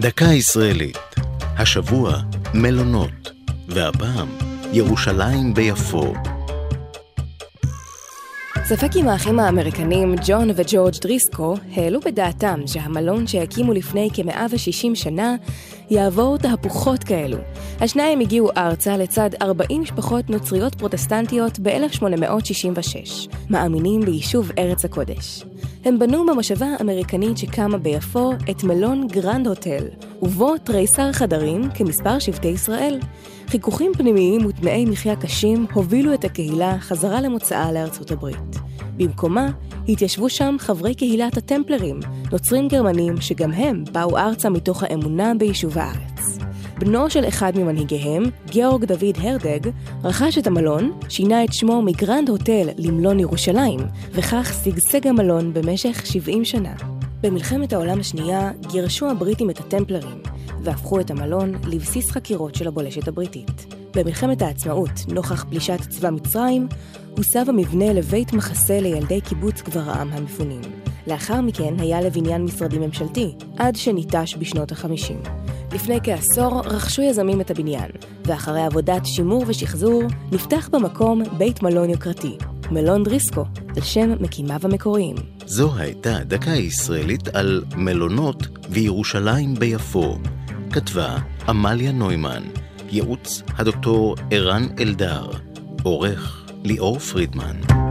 דקה ישראלית. השבוע מלונות, והפעם ירושלים ביפו. ספק אם האחים האמריקנים ג'ון וג'ורג' דריסקו העלו בדעתם שהמלון שהקימו לפני כ-160 שנה יעבור תהפוכות כאלו. השניים הגיעו ארצה לצד 40 משפחות נוצריות פרוטסטנטיות ב-1866, מאמינים ביישוב ארץ הקודש. הם בנו במושבה האמריקנית שקמה ביפו את מלון גרנד הוטל, ובו תריסר חדרים כמספר שבטי ישראל. חיכוכים פנימיים ותנאי מחיה קשים הובילו את הקהילה חזרה למוצאה לארצות הברית. במקומה התיישבו שם חברי קהילת הטמפלרים, נוצרים גרמנים שגם הם באו ארצה מתוך האמונה ביישוב הארץ. בנו של אחד ממנהיגיהם, גיאורג דוד הרדג, רכש את המלון, שינה את שמו מגרנד הוטל למלון ירושלים, וכך שגשג המלון במשך 70 שנה. במלחמת העולם השנייה גירשו הבריטים את הטמפלרים, והפכו את המלון לבסיס חקירות של הבולשת הבריטית. במלחמת העצמאות, נוכח פלישת צבא מצרים, הוסב המבנה לבית מחסה לילדי קיבוץ גברעם המפונים. לאחר מכן היה לבניין משרדי ממשלתי, עד שניטש בשנות ה-50. לפני כעשור רכשו יזמים את הבניין, ואחרי עבודת שימור ושחזור, נפתח במקום בית מלון יוקרתי, מלון דריסקו, על שם מקימיו המקוריים. זו הייתה דקה ישראלית על מלונות וירושלים ביפו. כתבה עמליה נוימן, ייעוץ הדוקטור ערן אלדר, עורך ליאור פרידמן.